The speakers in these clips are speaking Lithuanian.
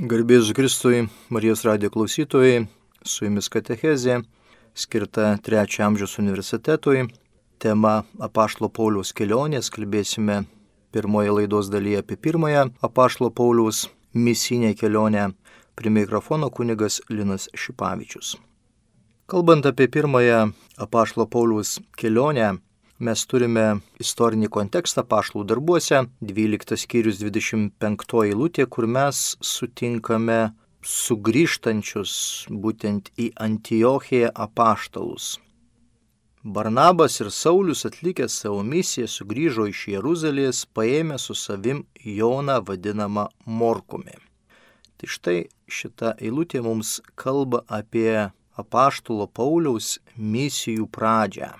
Garbėzus Kristui, Marijos radijo klausytojai, su jumis katechezė, skirta trečio amžiaus universitetui. Tema Apaštlo Pauliaus kelionės, kalbėsime pirmoje laidos dalyje apie pirmąją Apaštlo Pauliaus misinę kelionę. Prie mikrofono kunigas Linas Šipavičius. Kalbant apie pirmąją Apaštlo Pauliaus kelionę, mes turime istorinį kontekstą pašlų darbuose, 12 skyrius 25 eilutė, kur mes sutinkame sugrįžtančius būtent į Antiochiją apaštalus. Barnabas ir Saulis atlikę savo misiją sugrįžo iš Jeruzalės, paėmė su savim Joną vadinamą Morkumi. Tai štai šita eilutė mums kalba apie apaštalo Pauliaus misijų pradžią.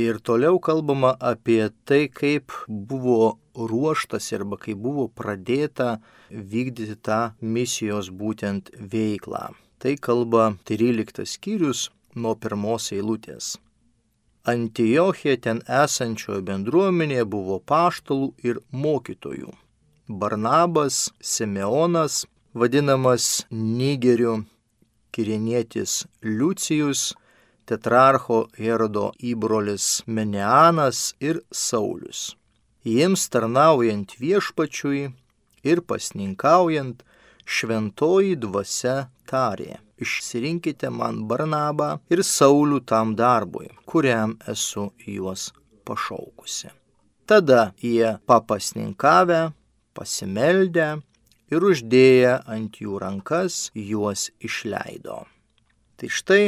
Ir toliau kalbama apie tai, kaip buvo ruoštas arba kaip buvo pradėta vykdyti tą misijos būtent veiklą. Tai kalba 13 skyrius nuo pirmos eilutės. Antiochija ten esančioje bendruomenėje buvo paštalų ir mokytojų. Barnabas, Simeonas, vadinamas Nigeriu, Kirinietis Liucijus, tetrarcho Herodo įbrolis Meneanas ir Saulis. Jiems tarnaujant viešpačiui ir pasninkaujant, šventoji dvasia tarė, išsirinkite man Barnabą ir Saulių tam darbui, kuriam esu juos pašaukusi. Tada jie papasninkavę, pasimeldę ir uždėję ant jų rankas juos išleido. Tai štai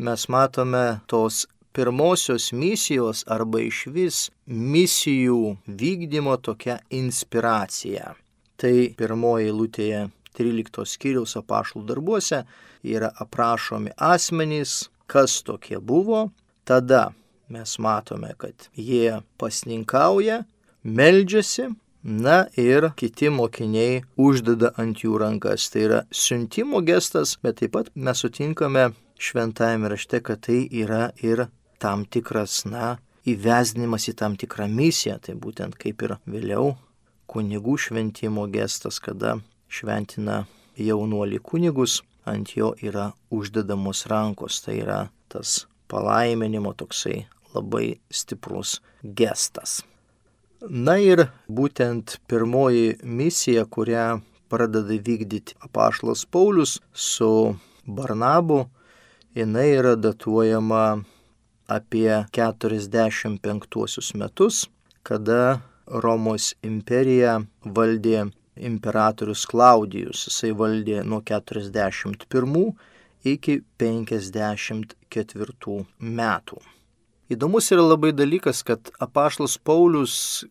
mes matome tos pirmosios misijos arba iš vis misijų vykdymo tokia inspiracija. Tai pirmoji eilutėje 13 skyriaus apašlų darbuose yra aprašomi asmenys, kas tokie buvo. Tada mes matome, kad jie pasninkauja, meldžiasi, na ir kiti mokiniai uždeda ant jų rankas. Tai yra siuntimo gestas, bet taip pat mes sutinkame šventajame rašte, kad tai yra ir tam tikras, na, įvesdinimas į tam tikrą misiją, tai būtent kaip ir vėliau kunigų šventimo gestas, kada šventina jaunuolį kunigus, ant jo yra uždedamos rankos, tai yra tas palaiminimo toksai labai stiprus gestas. Na ir būtent pirmoji misija, kurią pradeda vykdyti apašlas Paulius su Barnabu, jinai yra datuojama apie 45 metus, kada Romos imperija valdė imperatorius Klaudijus. Jisai valdė nuo 41 iki 54 metų. Įdomus yra labai dalykas, kad apaštas Paulius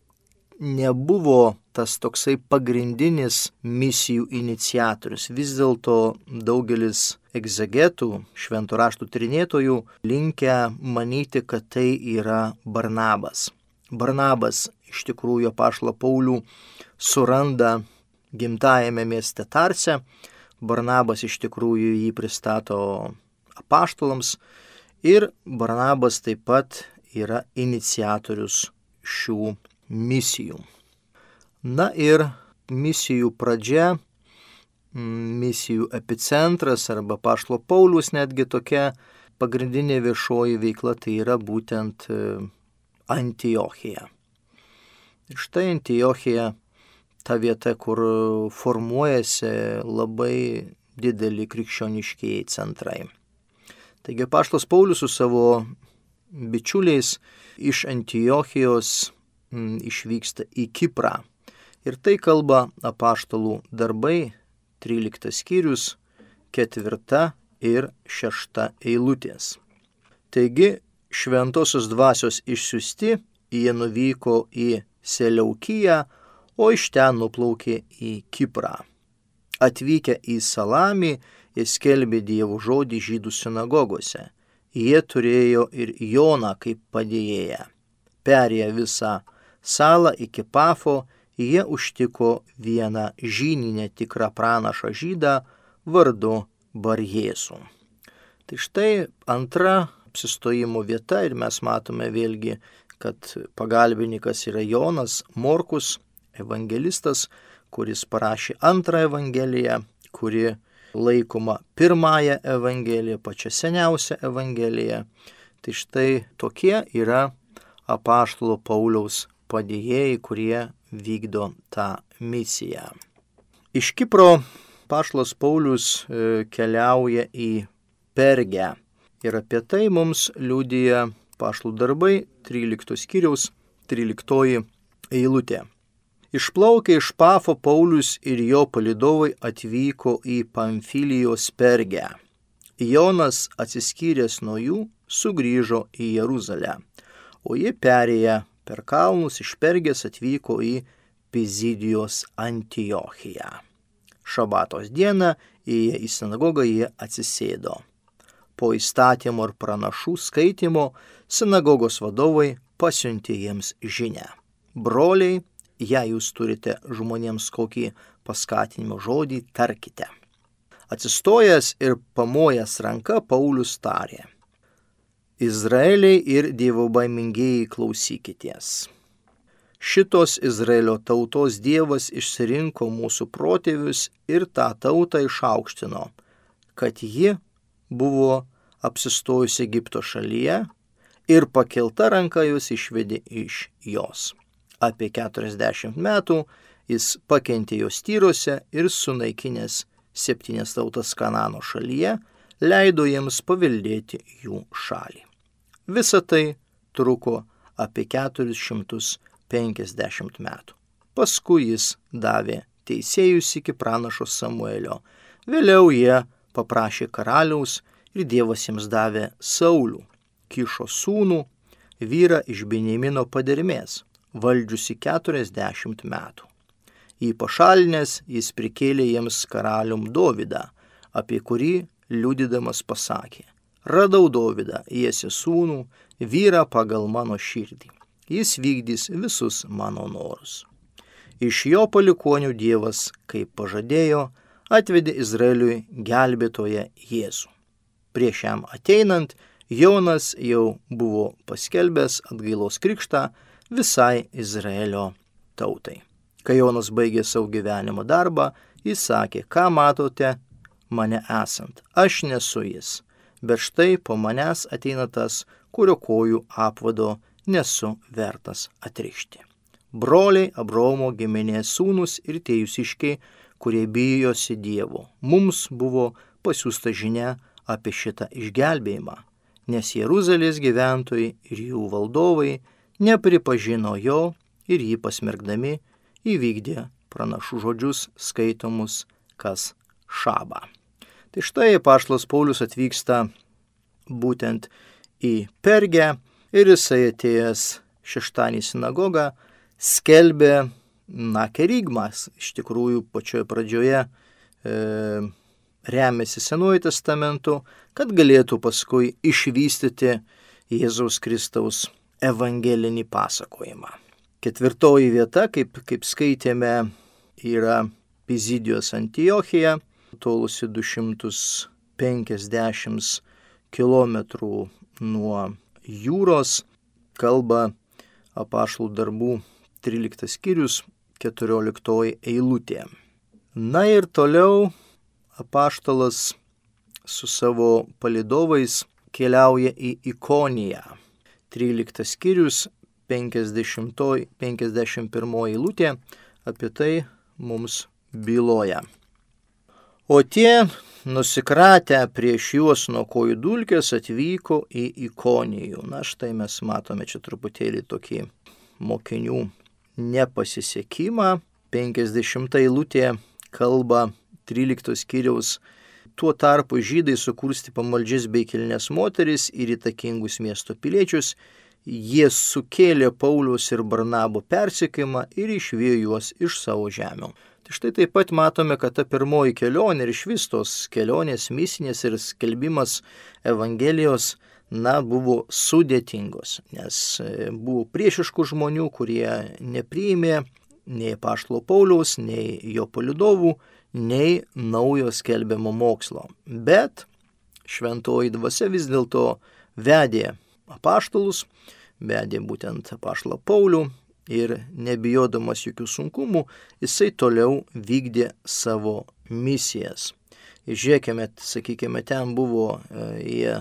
nebuvo tas toksai pagrindinis misijų iniciatorius. Vis dėlto daugelis egzegetų, šventų raštų trinėtojų linkę manyti, kad tai yra Barnabas. Barnabas iš tikrųjų pašla Paulių suranda gimtajame mieste Tarse. Barnabas iš tikrųjų jį pristato apaštalams ir Barnabas taip pat yra iniciatorius šių misijų. Na ir misijų pradžia, misijų epicentras arba Pašlo Paulius netgi tokia pagrindinė viešoji veikla tai yra būtent e, Antiochija. Ir štai Antiochija ta vieta, kur formuojasi labai dideli krikščioniškiai centrai. Taigi Paštas Paulius su savo bičiuliais iš Antiochijos išvyksta į Kiprą. Ir tai kalba apaštalų darbai 13 skyrius, 4 ir 6 eilutės. Taigi šventosios dvasios išsiusti, jie nuvyko į Seliaukiją, o iš ten nuplaukė į Kiprą. Atvykę į Salamį, jie skelbė Dievo žodį žydų sinagogose. Jie turėjo ir Joną kaip padėjėją. Perėję visą salą iki Pafo, jie užtiko vieną žynį netikrą pranašą žydą vardu Barjėsų. Tai štai antra apsistojimo vieta ir mes matome vėlgi, kad pagalbininkas yra Jonas Morkus, evangelistas, kuris parašė antrą evangeliją, kuri laikoma pirmąją Evangeliją, pačią seniausią Evangeliją. Tai štai tokie yra apaštalo Pauliaus padėjėjai, kurie vykdo tą misiją. Iš Kipro pašlas Paulius e, keliauja į Pergę ir apie tai mums liūdija pašlų darbai 13 skyriaus 13 eilutė. Išplaukė iš Pafo Paulius ir jo palidovai atvyko į Pamfilijos Pergę. Jonas atsiskyręs nuo jų sugrįžo į Jeruzalę, o jie perėję per kalnus iš Pergės atvyko į Pizidijos Antiochiją. Šabatos dieną įėję į sinagogą jie atsisėdo. Po įstatymo ir pranašų skaitimo sinagogos vadovai pasiuntė jiems žinę. Broliai, jei jūs turite žmonėms kokį paskatinimo žodį, tarkite. Atsistojęs ir pamojęs ranka Paulius tarė. Izraeliai ir dievo baimingieji klausykitės Šitos Izraelio tautos Dievas išsirinko mūsų protėvius ir tą tautą išaukštino, kad ji buvo apsistojusi Egipto šalyje ir pakelta ranka jūs išvedė iš jos. Apie 40 metų jis pakentė jos tyrose ir sunaikinęs septynias tautas Kanano šalyje, leido jiems paveldėti jų šalį. Visa tai truko apie 400 50 metų. Paskui jis davė teisėjus iki pranašo Samuelio. Vėliau jie paprašė karaliaus ir Dievas jiems davė Saulių, kišo sūnų, vyrą iš Benjamino padermės, valdžiusi 40 metų. Jį pašalinęs jis prikėlė jiems karalium Dovydą, apie kurį liudydamas pasakė, radau Dovydą, Jėsi sūnų, vyrą pagal mano širdį jis vykdys visus mano norus. Iš jo palikonių Dievas, kaip pažadėjo, atvedė Izraeliui gelbėtoje Jėzų. Prieš jam ateinant, Jonas jau buvo paskelbęs atgailos krikštą visai Izraelio tautai. Kai Jonas baigė savo gyvenimo darbą, jis sakė, ką matote mane esant, aš nesu jis, bet štai po manęs ateina tas, kurio kojų apvado nesu vertas atrišti. Broliai Abromo giminės sūnus ir tie jūsiškiai, kurie bijosi Dievo, mums buvo pasiūsta žinia apie šitą išgelbėjimą, nes Jeruzalės gyventojai ir jų valdovai nepripažino jo ir jį pasmergdami įvykdė pranašų žodžius skaitomus kas šabą. Tai štai Paštas Paulius atvyksta būtent į Pergę ir jisai atėjęs šeštąjį sinagogą skelbė, na, kerigmas, iš tikrųjų pačioje pradžioje e, remiasi Senuoju testamentu, kad galėtų paskui išvystyti Jėzaus Kristaus evangelinį pasakojimą. Ketvirtoji vieta, kaip, kaip skaitėme, yra Pizidijos Antiochija, tolusi 250 km nuo jūros kalba apašlų darbų 13 skyrius 14 eilutė. Na ir toliau apaštalas su savo palidovais keliauja į Ikoniją. 13 skyrius 50, 51 eilutė apie tai mums byloja. O tie nusikratę prieš juos nuo kojų dulkės atvyko į ikonijų. Na štai mes matome čia truputėlį tokį mokinių nepasisekimą. 50 eilutė kalba 13 skyriaus. Tuo tarpu žydai sukursti pamaldžias bei kilnes moteris ir įtakingus miesto piliečius, jie sukėlė Paulius ir Barnabo persikimą ir išvėjo juos iš savo žemių. Tai štai taip pat matome, kad ta pirmoji kelionė ir iš vis tos kelionės misinės ir skelbimas Evangelijos, na, buvo sudėtingos, nes e, buvo priešiškų žmonių, kurie nepriėmė nei Paštlo Pauliaus, nei jo palidovų, nei naujo skelbiamo mokslo. Bet šventoji dvasia vis dėlto vedė apaštalus, vedė būtent apaštalą Paulių ir nebijodamas jokių sunkumų, jisai toliau vykdė savo misijas. Žiūrėkime, sakykime, ten buvo e, jie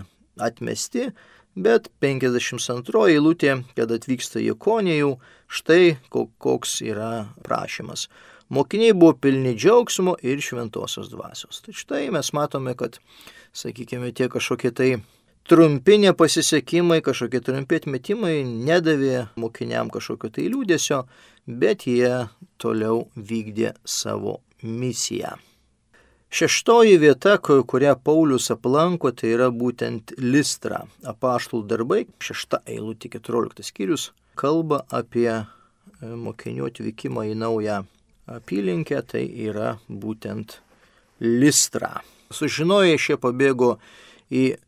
atmesti, bet 52 eilutė, kad atvyksta į Konijų, štai koks yra prašymas. Mokiniai buvo pilni džiaugsmo ir šventosios dvasios. Tai štai mes matome, kad, sakykime, tie kažkokie tai trumpi nepasisekimai, kažkokie trumpi atmetimai nedavė mokiniam kažkokio tai liūdėsio, bet jie toliau vykdė savo misiją. Šeštoji vieta, kurią Paulius aplanko, tai yra būtent Listra. Apaštų darbai, šešta eilutė, keturioliktas skyrius, kalba apie e, mokinių atvykimą į naują apylinkę, tai yra būtent Listra. Sužinoję šie pabėgo į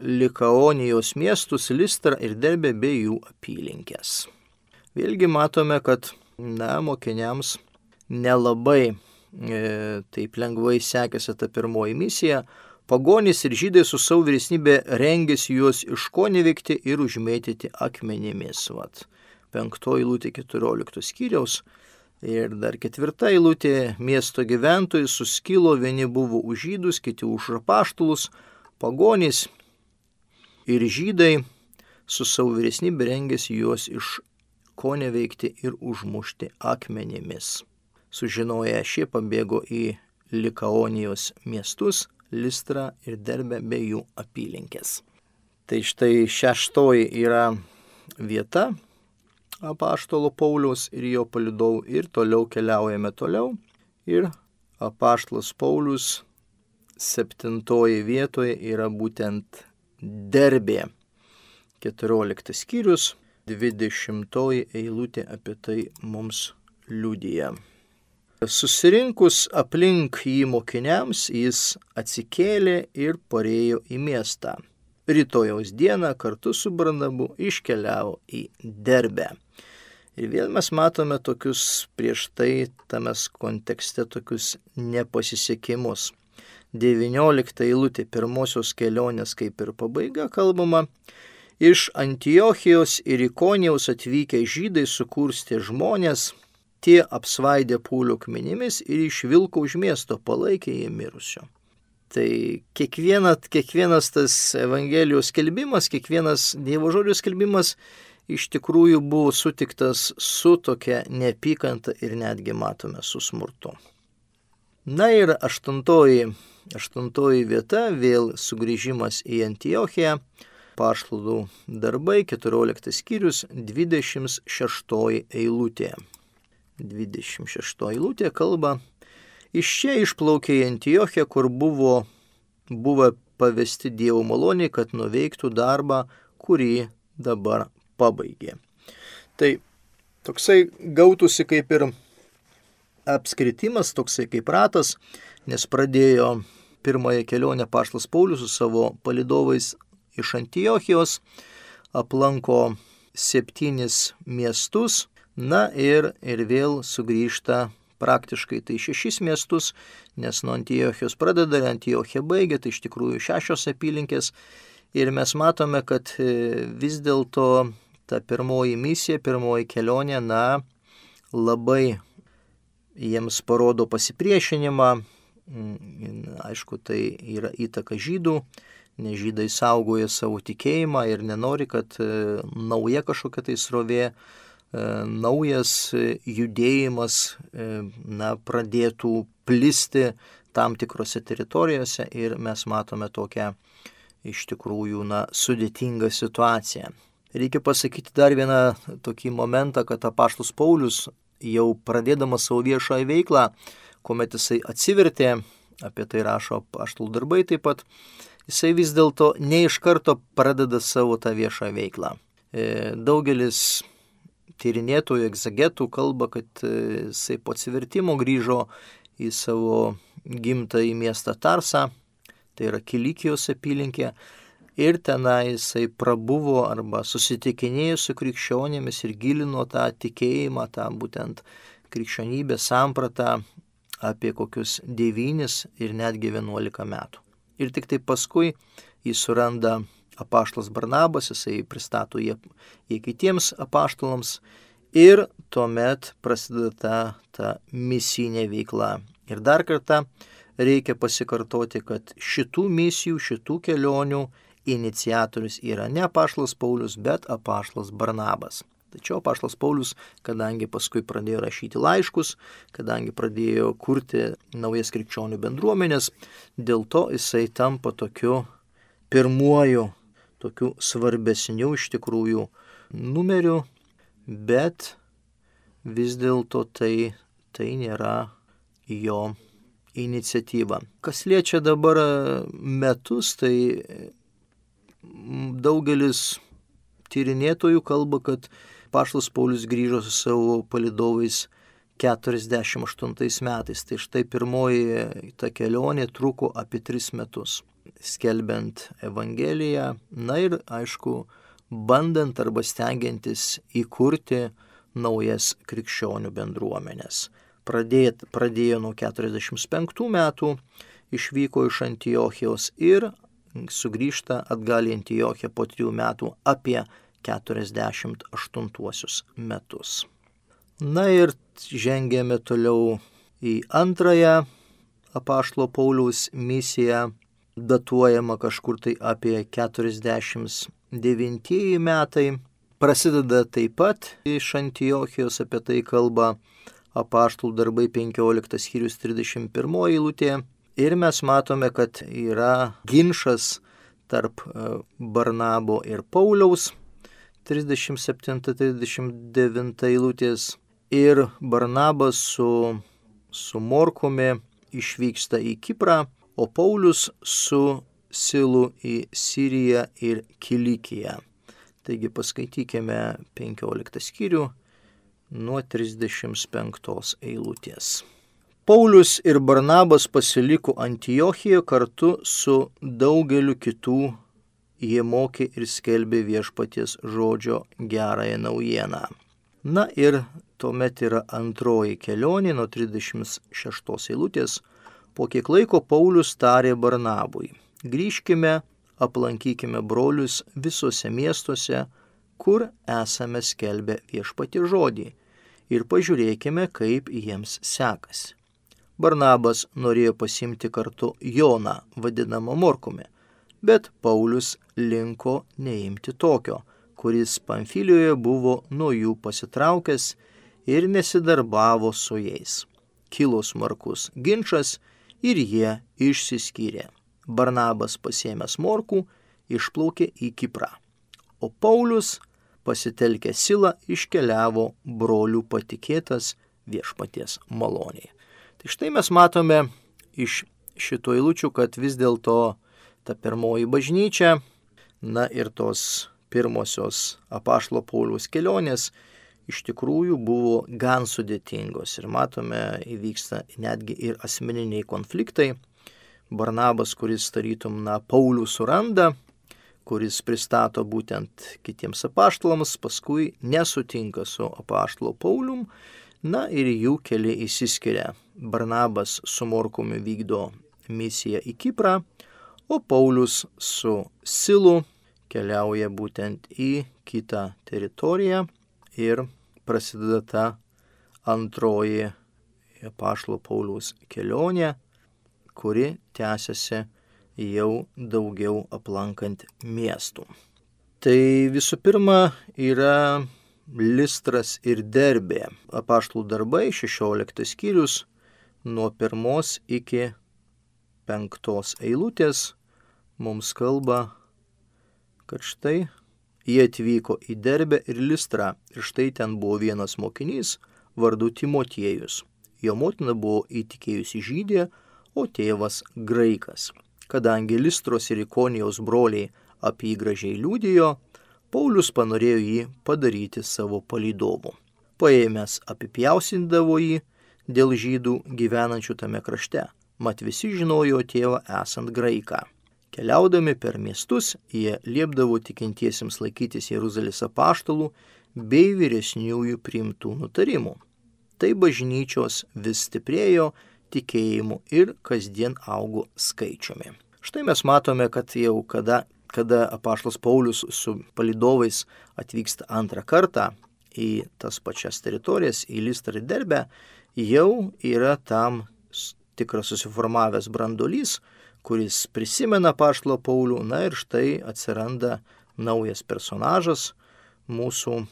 Likaonijos miestus Listrą ir Derbę bei jų apylinkės. Vėlgi matome, kad, na, mokiniams nelabai E, taip lengvai sekėsi ta pirmoji misija, pagonys ir žydai su savo vyresnybė rengėsi juos iškonevykti ir užmėtyti akmenimis. Vat. Penktoji lūtė 14 skyriaus. Ir dar ketvirta eilutė - miesto gyventojai suskilo, vieni buvo už žydus, kiti už rapaštulus, pagonys ir žydai su savo vyresnybė rengėsi juos iš ko neveikti ir užmušti akmenimis. Sužinoję šie pabėgo į Likaonijos miestus, Listrą ir Derbę bei jų apylinkės. Tai štai šeštoji yra vieta apaštalo Paulius ir jo palidovų ir toliau keliaujame toliau. Ir apaštalas Paulius septintoji vietoje yra būtent Derbė. 14 skyrius, 20 eilutė apie tai mums liudyja. Susirinkus aplink jį mokiniams, jis atsikėlė ir parėjo į miestą. Rytojaus dieną kartu su Barnabu iškeliavo į Derbę. Ir vėl mes matome tokius prieš tai tame kontekste tokius nepasisekimus. 19 eilutė pirmosios kelionės kaip ir pabaiga kalbama. Iš Antiochijos ir Ikonijaus atvykę žydai sukurstė žmonės, tie apsvaidė pūlių akmenimis ir išvilko už miesto, palaikė jį mirusio. Tai kiekviena, kiekvienas tas Evangelijos skelbimas, kiekvienas Dievo žodžio skelbimas iš tikrųjų buvo sutiktas su tokia neapykanta ir netgi matome su smurtu. Na ir aštuntoji, aštuntoji vieta, vėl sugrįžimas į Antiochiją, paštlų darbai, 14 skyrius, 26 eilutė. 26 eilutė kalba, iš čia išplaukė į Antiochiją, kur buvo buvę pavesti Dievo maloniai, kad nuveiktų darbą, kurį dabar pabaigė. Tai toksai gautųsi kaip ir apskritimas, toksai kaip ratas, nes pradėjo pirmąją kelionę Paštas Paulius su savo palidovais iš Antiochijos, aplanko septynis miestus, Na ir, ir vėl sugrįžta praktiškai tai šešis miestus, nes nuo Antiochijos pradeda, Antiochija baigia, tai iš tikrųjų šešios apylinkės. Ir mes matome, kad e, vis dėlto ta pirmoji misija, pirmoji kelionė, na, labai jiems parodo pasipriešinimą. Mm, aišku, tai yra įtaka žydų, nes žydai saugoja savo tikėjimą ir nenori, kad e, nauja kažkokia tai srovė E, naujas judėjimas e, na, pradėtų plisti tam tikrose teritorijose ir mes matome tokią iš tikrųjų na, sudėtingą situaciją. Reikia pasakyti dar vieną tokį momentą, kad apaštus Paulius jau pradėdamas savo viešąją veiklą, kuomet jisai atsivertė, apie tai rašo apaštų darbai taip pat, jisai vis dėlto ne iš karto pradeda savo tą viešą veiklą. E, daugelis tyrinėtojų, egzagetų kalba, kad e, jisai po atsivertimo grįžo į savo gimtąjį miestą Tarsą, tai yra Kilikijos apylinkė, ir tenai jisai prabuvo arba susitikinėjo su krikščionėmis ir gilino tą tikėjimą, tą būtent krikščionybės sampratą apie kokius 9 ir netgi 11 metų. Ir tik tai paskui jis suranda apaštalas Barnabas, jisai pristato jį, jį kitiems apaštalams ir tuomet prasideda ta, ta misinė veikla. Ir dar kartą reikia pasikartoti, kad šitų misijų, šitų kelionių iniciatorius yra ne apaštalas Paulius, bet apaštalas Barnabas. Tačiau apaštalas Paulius, kadangi paskui pradėjo rašyti laiškus, kadangi pradėjo kurti naujas krikščionių bendruomenės, dėl to jisai tampa tokiu pirmuoju, tokiu svarbesniu iš tikrųjų numeriu, bet vis dėlto tai, tai nėra jo iniciatyva. Kas liečia dabar metus, tai daugelis tyrinėtojų kalba, kad Paštas Paulius grįžo su savo palidovais 48 metais. Tai štai pirmoji ta kelionė truko apie 3 metus, skelbiant Evangeliją, na ir aišku, bandant arba stengiantis įkurti naujas krikščionių bendruomenės. Pradėt, pradėjo nuo 45 metų, išvyko iš Antiochijos ir sugrįžta atgal į Antiochiją po trijų metų apie 48 metus. Na ir žengėme toliau į antrąją apaštalo Pauliaus misiją, datuojama kažkur tai apie 49 metai. Prasideda taip pat iš Antiochijos, apie tai kalba apaštalų darbai 15 skyrius 31 eilutė. Ir mes matome, kad yra ginčas tarp e, Barnabo ir Pauliaus 37-39 eilutės. Ir Barnabas su, su Morkumi išvyksta į Kiprą, o Paulius su Silu į Siriją ir Kilikiją. Taigi paskaitykime 15 skyrių nuo 35 eilutės. Paulius ir Barnabas pasiliko Antiochijoje kartu su daugeliu kitų, jie mokė ir skelbė viešpaties žodžio gerąją naujieną. Na ir tuomet yra antroji kelionė nuo 36 eilutės. Po kiek laiko Paulius tarė Barnabui, grįžkime, aplankykime brolius visose miestuose, kur esame skelbę viešpati žodį ir pažiūrėkime, kaip jiems sekasi. Barnabas norėjo pasimti kartu Joną, vadinamą Morkumi, bet Paulius linko neimti tokio, kuris Pamfilijoje buvo nuo jų pasitraukęs ir nesidarbavo su jais. Kilo smarkus ginčas ir jie išsiskyrė. Barnabas pasėmęs morkų išplaukė į Kiprą, o Paulius pasitelkė silą iškeliavo brolių patikėtas viešpaties maloniai. Tai štai mes matome iš šito eilučių, kad vis dėlto ta pirmoji bažnyčia, na ir tos pirmosios apašlo Pauliaus kelionės iš tikrųjų buvo gan sudėtingos ir matome įvyksta netgi ir asmeniniai konfliktai. Barnabas, kuris tarytum, na, Paulių suranda, kuris pristato būtent kitiems apaštalams, paskui nesutinka su apaštalo Paulium Na ir jų keli įsiskiria. Barnabas su Morkumi vykdo misiją į Kiprą, o Paulius su Silu keliauja būtent į kitą teritoriją ir prasideda ta antroji pašlo Pauliaus kelionė, kuri tęsiasi jau daugiau aplankant miestų. Tai visų pirma yra Listras ir Derbė. Apaštlų darbai 16 skyrius nuo pirmos iki penktos eilutės mums kalba, kad štai jie atvyko į Derbę ir Listrą ir štai ten buvo vienas mokinys vardu Timotiejus. Jo motina buvo įtikėjusi žydė, o tėvas graikas. Kadangi Listros ir Ikonijos broliai apie jį gražiai liūdėjo, Paulius panorėjo jį padaryti savo palydovu. Paėmęs apipjausindavo jį dėl žydų gyvenančių tame krašte, mat visi žinojo tėvą esant graiką. Keliaudami per miestus, jie liepdavo tikintiesiems laikytis Jeruzalės apaštalų bei vyresniųjų priimtų nutarimų. Tai bažnyčios vis stiprėjo tikėjimu ir kasdien augo skaičiumi. Štai mes matome, kad jau kada kada apaštas Paulius su palidovais atvyksta antrą kartą, į tas pačias teritorijas, į Listrą ir Derbę, jau yra tam tikras susiformavęs brandolys, kuris prisimena Paštlo Paulių, na ir štai atsiranda naujas personažas mūsų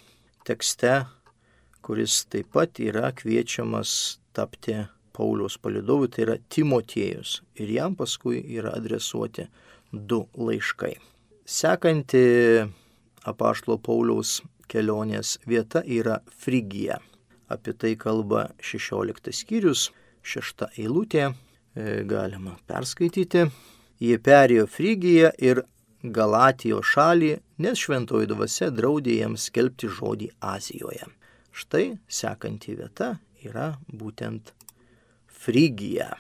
tekste, kuris taip pat yra kviečiamas tapti Pauliaus palidovu, tai yra Timotiejus. Ir jam paskui yra adresuoti du laiškai. Sekanti apaštlo Pauliaus kelionės vieta yra Frigija. Apie tai kalba 16 skyrius, 6 eilutė, galima perskaityti. Jie perėjo Frigiją ir Galatijos šalį, nes šventoji dvasia draudė jiems skelbti žodį Azijoje. Štai sekanti vieta yra būtent Frigija.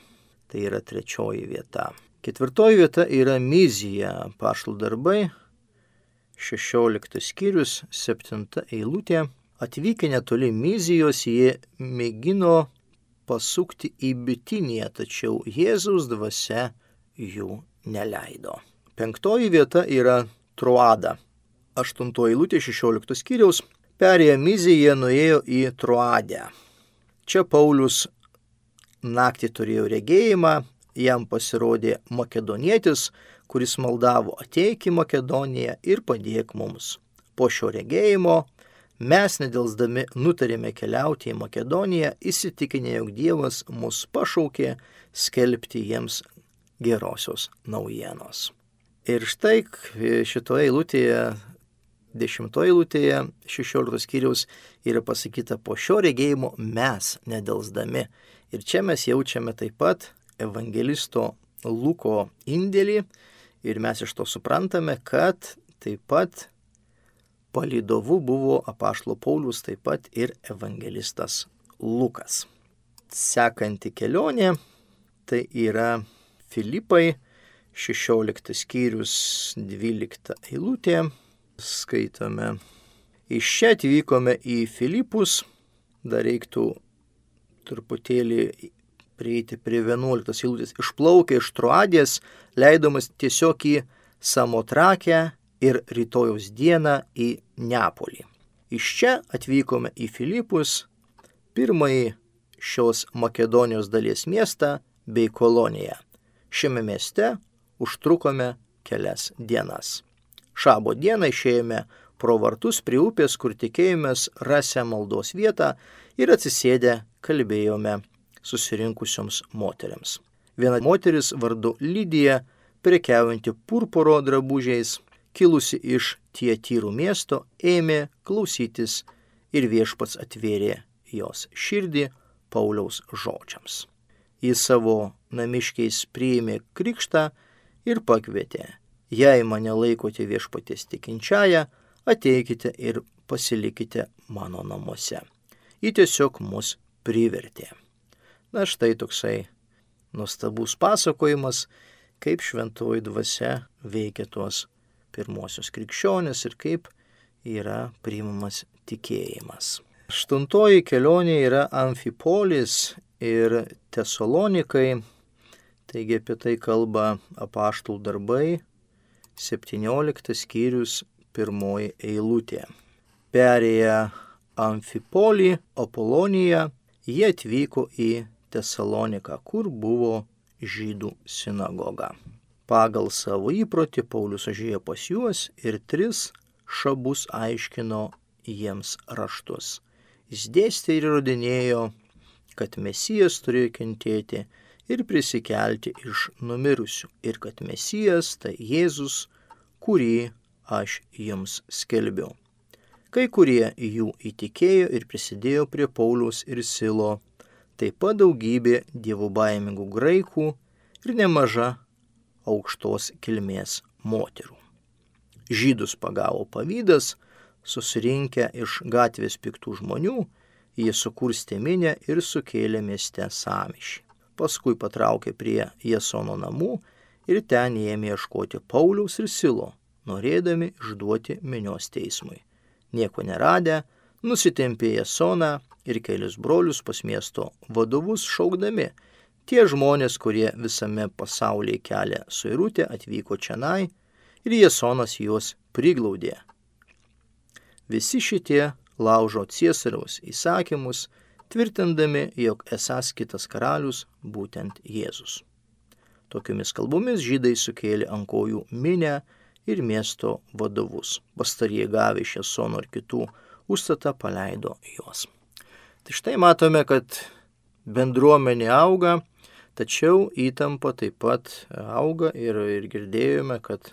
Tai yra trečioji vieta. Ketvirtoji vieta yra Mizija, pašlų darbai, 16 skyrius, 7 eilutė. Atvykę netoli Mizijos, jie mėgino pasukti į Bitiniją, tačiau Jėzaus dvasia jų neleido. Penktoji vieta yra Troada. Aštuntoji eilutė 16 skyriaus. Perėję Miziją nuėjo į Troadę. Čia Paulius naktį turėjo regėjimą, jam pasirodė makedonietis, kuris maldavo ateik į Makedoniją ir padėk mums. Po šio regėjimo mes nedelsdami nutarėme keliauti į Makedoniją, įsitikinę, jog Dievas mus pašaukė skelbti jiems gerosios naujienos. Ir štai šitoje eilutėje, dešimtoje eilutėje, šešioliktos skyriaus yra pasakyta, po šio regėjimo mes nedelsdami. Ir čia mes jaučiame taip pat evangelisto Luko indėlį, Ir mes iš to suprantame, kad taip pat palydovu buvo apaštalo Paulius, taip pat ir evangelistas Lukas. Sekanti kelionė tai yra Filipai 16 skyrius 12 eilutė. Skaitome. Iš čia atvykome į Filipus, dar reiktų truputėlį prieiti prie 11 eilutės. Išplaukė iš Troadės, leidomas tiesiog į Samotrakę ir rytojus dieną į Neapolį. Iš čia atvykome į Filipus, pirmąjį šios Makedonijos dalies miestą bei koloniją. Šiame mieste užtrukome kelias dienas. Šabo dieną išėjome pro vartus prie upės, kur tikėjomės rasę maldos vietą ir atsisėdę kalbėjome susirinkusioms moteriams. Viena moteris vardu Lydija, prekiaujanti purpuro drabužiais, kilusi iš Tietyrų miesto, ėmė klausytis ir viešpats atvėrė jos širdį Pauliaus žodžiams. Jis savo namiškiais priėmė krikštą ir pakvietė, jei mane laikote viešpatės tikinčiają, ateikite ir pasilikite mano namuose. Ji tiesiog mus privertė. Na štai toksai nuostabus pasakojimas, kaip šventoji dvasia veikia tuos pirmosius krikščionis ir kaip yra priimamas tikėjimas. Aštuntoji kelionė yra Amfipolis ir Tesalonikai, taigi apie tai kalba apaštų darbai, 17 skyrius, pirmoji eilutė. Perėję Amfipolį, Apoloniją, jie atvyko į Tesaloniką, kur buvo žydų sinagoga. Pagal savo įprotį Paulius užėjo pas juos ir tris šabus aiškino jiems raštus. Jis dėstė ir įrodinėjo, kad Mesijas turėjo kentėti ir prisikelti iš numirusių ir kad Mesijas tai Jėzus, kurį aš jums skelbiu. Kai kurie jų įtikėjo ir prisidėjo prie Pauliaus ir Silo taip pat daugybė dievų baimingų graikų ir nemaža aukštos kilmės moterų. Žydus pagavo pavydas, susirinkę iš gatvės piktų žmonių, jie sukurstė minę ir sukėlė mieste samišį. Paskui patraukė prie Jesono namų ir ten ėmė ieškoti Pauliaus ir Silo, norėdami išduoti minios teismui. Nieko neradę, nusitempė Jesoną ir kelius brolius pas miesto vadovus šaukdami, tie žmonės, kurie visame pasaulyje kelia suirutę, atvyko čianai ir Jesonas juos priglaudė. Visi šitie laužo Ciesariaus įsakymus, tvirtindami, jog esas kitas karalius būtent Jėzus. Tokiomis kalbomis žydai sukėlė ant kojų minę ir miesto vadovus. Pastarie gavę iš Jasono ir kitų užstatą paleido juos. Tai štai matome, kad bendruomenė auga, tačiau įtampa taip pat auga ir, ir girdėjome, kad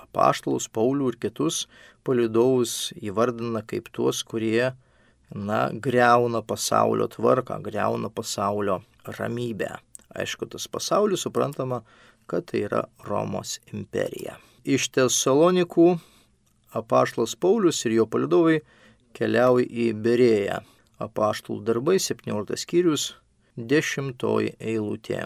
apaštalus Paulių ir kitus palidovus įvardina kaip tuos, kurie, na, greuna pasaulio tvarką, greuna pasaulio ramybę. Aišku, tas pasaulis suprantama, kad tai yra Romos imperija. Iš Tesalonikų apaštalas Paulius ir jo palidovai keliauja į Berėją. Apaštalų darbai 17 skyrius 10 eilutė.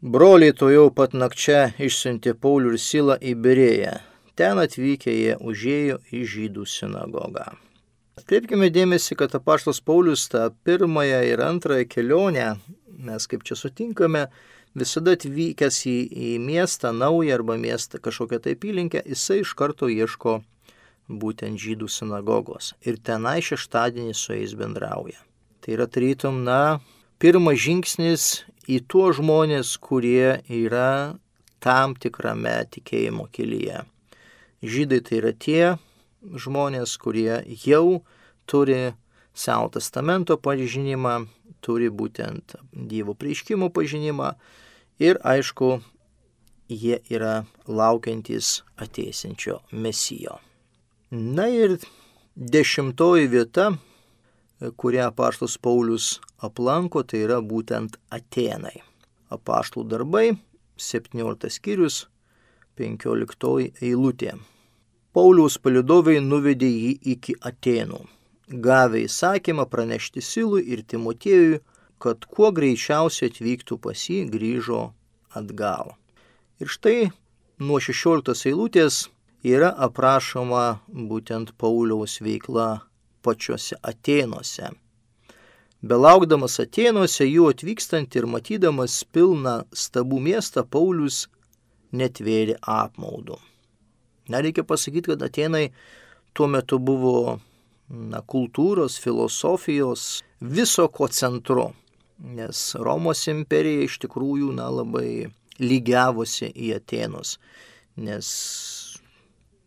Broliai to jau pat nakčia išsiuntė Paulių ir Silą į Berėją. Ten atvykę jie užėjo į žydų sinagogą. Atkreipkime dėmesį, kad apaštas Paulius tą pirmąją ir antrąją kelionę, mes kaip čia sutinkame, visada atvykęs į, į miestą naują arba miestą kažkokią tai apylinkę, jisai iš karto ieško būtent žydų sinagogos ir tenai šeštadienį su jais bendrauja. Tai yra tarytum, na, pirmas žingsnis į tuos žmonės, kurie yra tam tikrame tikėjimo kelyje. Žydai tai yra tie žmonės, kurie jau turi Seno testamento pažinimą, turi būtent Dievo prieškimo pažinimą ir aišku, jie yra laukiantys ateisinčio mesijo. Na ir dešimtoji vieta, kurią paštas Paulius aplanko, tai yra būtent Atenai. Apaštų darbai, 17 skyrius, 15 eilutė. Pauliaus palidovai nuvedė jį iki Atenų, gavę įsakymą pranešti Silui ir Timotiejui, kad kuo greičiausiai atvyktų pas jį, grįžo atgal. Ir štai nuo 16 eilutės yra aprašoma būtent Pauliaus veikla pačiuose Atenuose Belaukdamas Atenuose jų atvykstant ir matydamas pilną stabų miestą, Paulius netvėrė apmaudų. Nereikia pasakyti, kad Atenai tuo metu buvo na, kultūros, filosofijos, viso ko centru, nes Romos imperija iš tikrųjų na, labai lygiavosi į Atenus, nes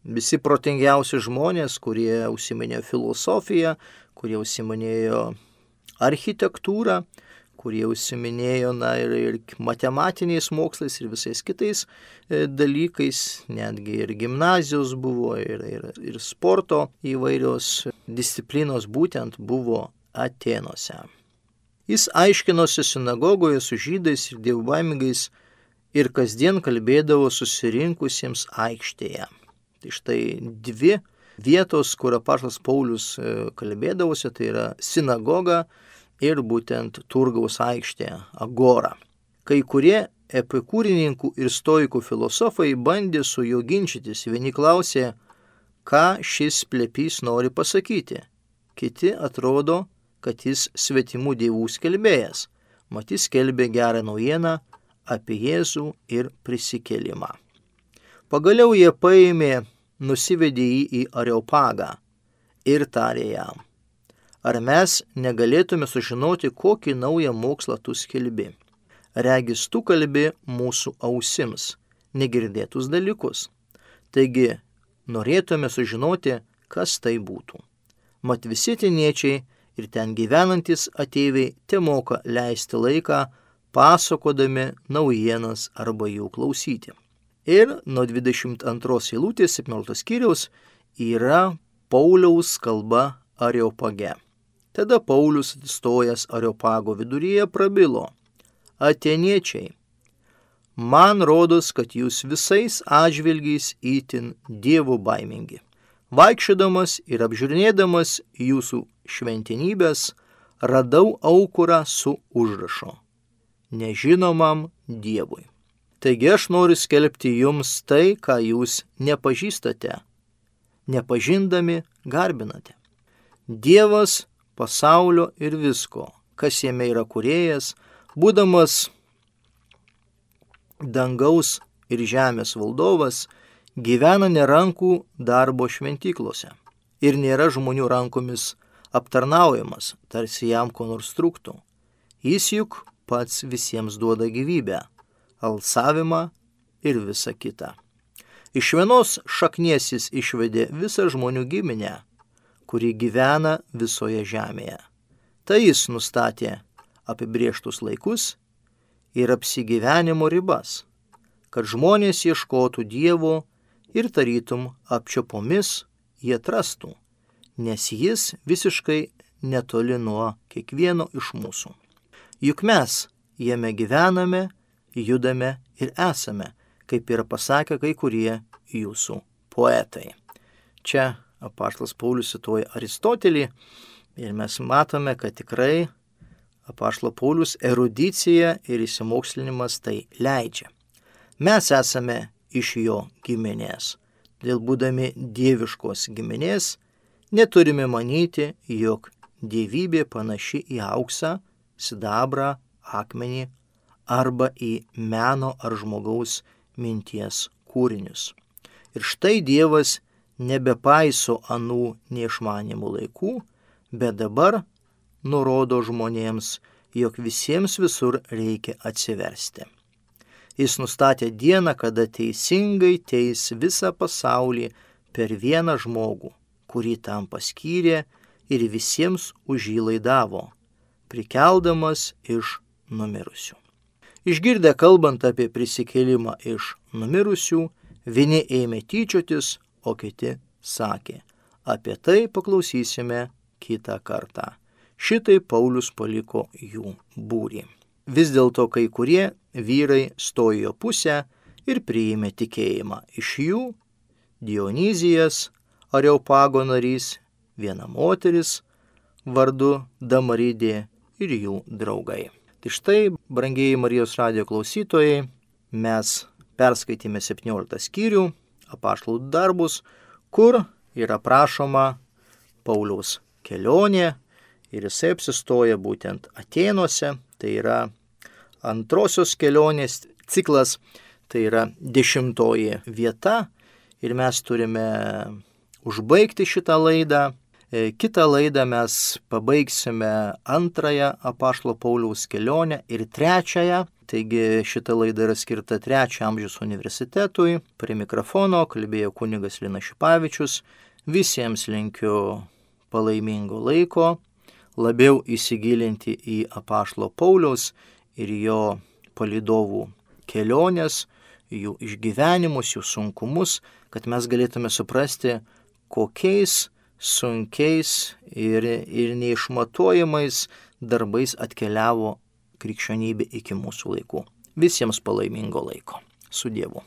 visi protingiausi žmonės, kurie užsiminėjo filosofiją, kurie užsiminėjo architektūrą, kurie užsiminėjo na, ir, ir matematiniais mokslais ir visais kitais e, dalykais, netgi ir gimnazijos buvo, ir, ir, ir sporto įvairios disciplinos būtent buvo Atenuose. Jis aiškinosi sinagogoje su žydais ir dievbaimingais ir kasdien kalbėdavo susirinkusiems aikštėje. Tai štai dvi vietos, kur apaštas Paulius e, kalbėdavosi, tai yra sinagoga ir būtent Turgaus aikštė Agora. Kai kurie epikūrininkų ir stoikų filosofai bandė su juo ginčytis. Vieni klausė, ką šis plepys nori pasakyti. Kiti atrodo, kad jis svetimų dievų skelbėjas. Matys skelbė gerą naujieną apie Jėzų ir prisikelimą. Pagaliau jie paėmė, nusivedė jį į Areopagą ir tarė jam ar mes negalėtume sužinoti, kokį naują mokslą tu skelbi. Regis tu kalbi mūsų ausims, negirdėtus dalykus. Taigi, norėtume sužinoti, kas tai būtų. Mat visi tiniečiai ir ten gyvenantis ateiviai te moka leisti laiką, pasakodami naujienas arba jų klausyti. Ir nuo 22 eilutės 17 skyriaus yra Pauliaus kalba Areopage. Tada Paulius atsistojęs Areopago viduryje prabilo. Ateniečiai, man rodos, kad jūs visais atžvilgiais įtin dievų baimingi. Vaikščiodamas ir apžiūrinėdamas jūsų šventinybės, radau aukurą su užrašu - nežinomam Dievui. Taigi aš noriu skelbti jums tai, ką jūs nepažįstate, nepažindami garbinate. Dievas pasaulio ir visko, kas jame yra kuriejas, būdamas dangaus ir žemės valdovas, gyvena nerankų darbo šventyklose. ir nėra žmonių rankomis aptarnaujamas, tarsi jam ko nors trūktų. Jis juk pats visiems duoda gyvybę, alsavimą ir visa kita. Iš vienos šaknies jis išvedė visą žmonių giminę, kuri gyvena visoje žemėje. Tai jis nustatė apibrieštus laikus ir apsigyvenimo ribas, kad žmonės ieškotų Dievo ir tarytum apčiopomis jie atrastų, nes jis visiškai netoli nuo kiekvieno iš mūsų. Juk mes jame gyvename, judame ir esame, kaip yra pasakę kai kurie jūsų poetai. Čia apaštlas Paulius cituoja Aristotelį ir mes matome, kad tikrai apaštlo Paulius erudicija ir įsimokslinimas tai leidžia. Mes esame iš jo giminės. Dėl būdami dieviškos giminės neturime manyti, jog dievybė panaši į auksą, sidabrą, akmenį arba į meno ar žmogaus minties kūrinius. Ir štai Dievas nebepaiso anų neišmanimų laikų, bet dabar nurodo žmonėms, jog visiems visur reikia atsiversti. Jis nustatė dieną, kada teisingai teis visą pasaulį per vieną žmogų, kurį tam paskyrė ir visiems už jį laidavo, prikeldamas iš numirusių. Išgirdę kalbant apie prisikėlimą iš numirusių, vieni ėmė tyčiotis, o kiti sakė, apie tai paklausysime kitą kartą. Šitai Paulius paliko jų būrį. Vis dėlto kai kurie vyrai stojo pusę ir priėmė tikėjimą. Iš jų Dionizijas, Areopago narys, viena moteris vardu Damarydė ir jų draugai. Tai štai, brangieji Marijos radio klausytojai, mes perskaitėme 17 skyrių, apaštalų darbus, kur yra prašoma Pauliaus kelionė ir jisai apsistoja būtent Atenuose, tai yra antrosios kelionės ciklas, tai yra dešimtoji vieta ir mes turime užbaigti šitą laidą. E, kitą laidą mes pabaigsime antrąją apaštalo Pauliaus kelionę ir trečiąją. Taigi šita laida yra skirta trečio amžiaus universitetui. Prie mikrofono kalbėjo kunigas Lina Šipavičius. Visiems linkiu palaimingo laiko, labiau įsigilinti į apaštalo Pauliaus ir jo palidovų keliones, jų išgyvenimus, jų sunkumus, kad mes galėtume suprasti, kokiais sunkiais ir, ir neišmatuojamais darbais atkeliavo krikščionybė iki mūsų laikų. Visiems palaimingo laiko. Su Dievu.